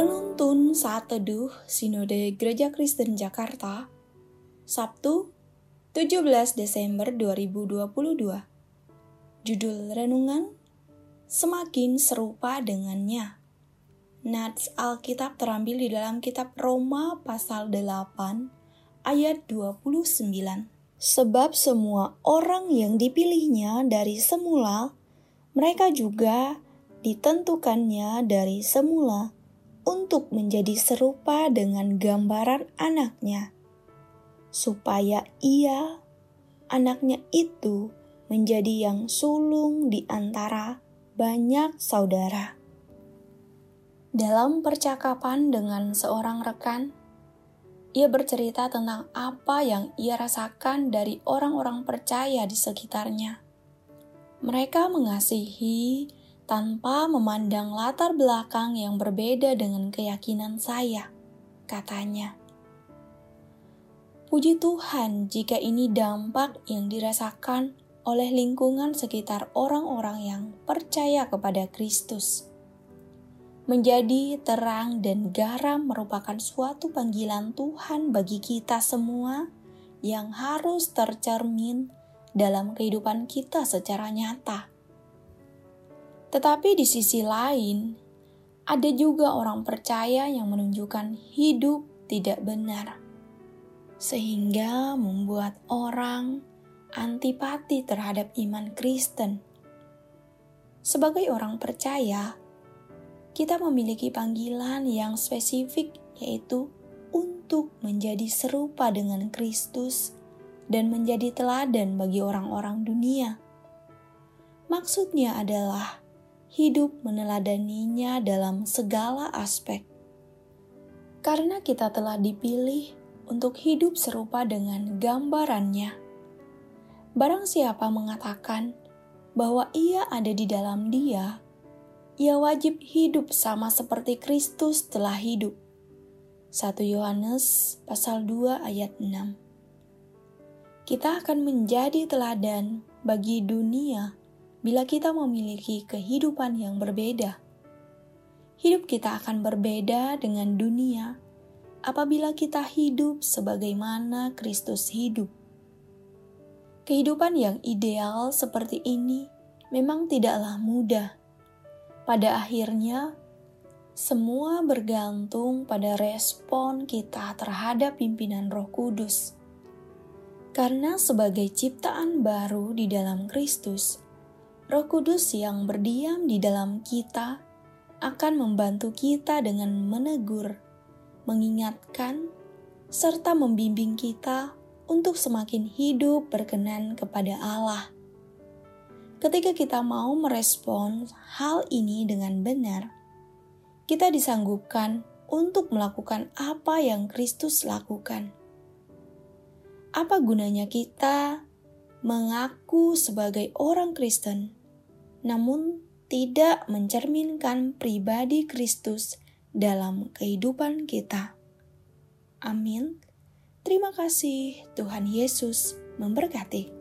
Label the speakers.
Speaker 1: Penuntun Saat Teduh Sinode Gereja Kristen Jakarta Sabtu 17 Desember 2022 Judul Renungan Semakin Serupa Dengannya. Nats Alkitab terambil di dalam kitab Roma pasal 8 ayat 29 Sebab semua orang yang dipilihnya dari semula mereka juga ditentukannya dari semula untuk menjadi serupa dengan gambaran anaknya, supaya ia, anaknya itu, menjadi yang sulung di antara banyak saudara. Dalam percakapan dengan seorang rekan, ia bercerita tentang apa yang ia rasakan dari orang-orang percaya di sekitarnya. Mereka mengasihi tanpa memandang latar belakang yang berbeda dengan keyakinan saya, katanya. Puji Tuhan jika ini dampak yang dirasakan oleh lingkungan sekitar orang-orang yang percaya kepada Kristus. Menjadi terang dan garam merupakan suatu panggilan Tuhan bagi kita semua yang harus tercermin dalam kehidupan kita secara nyata. Tetapi di sisi lain, ada juga orang percaya yang menunjukkan hidup tidak benar, sehingga membuat orang antipati terhadap iman Kristen. Sebagai orang percaya, kita memiliki panggilan yang spesifik, yaitu untuk menjadi serupa dengan Kristus dan menjadi teladan bagi orang-orang dunia. Maksudnya adalah hidup meneladaninya dalam segala aspek. Karena kita telah dipilih untuk hidup serupa dengan gambarannya. Barang siapa mengatakan bahwa ia ada di dalam dia, ia wajib hidup sama seperti Kristus telah hidup. 1 Yohanes pasal 2 ayat 6 Kita akan menjadi teladan bagi dunia bila kita memiliki kehidupan yang berbeda. Hidup kita akan berbeda dengan dunia apabila kita hidup sebagaimana Kristus hidup. Kehidupan yang ideal seperti ini memang tidaklah mudah. Pada akhirnya, semua bergantung pada respon kita terhadap pimpinan Roh Kudus. Karena sebagai ciptaan baru di dalam Kristus, Roh Kudus yang berdiam di dalam kita akan membantu kita dengan menegur, mengingatkan, serta membimbing kita untuk semakin hidup berkenan kepada Allah. Ketika kita mau merespon hal ini dengan benar, kita disanggupkan untuk melakukan apa yang Kristus lakukan. Apa gunanya kita mengaku sebagai orang Kristen? Namun tidak mencerminkan pribadi Kristus dalam kehidupan kita. Amin. Terima kasih, Tuhan Yesus memberkati.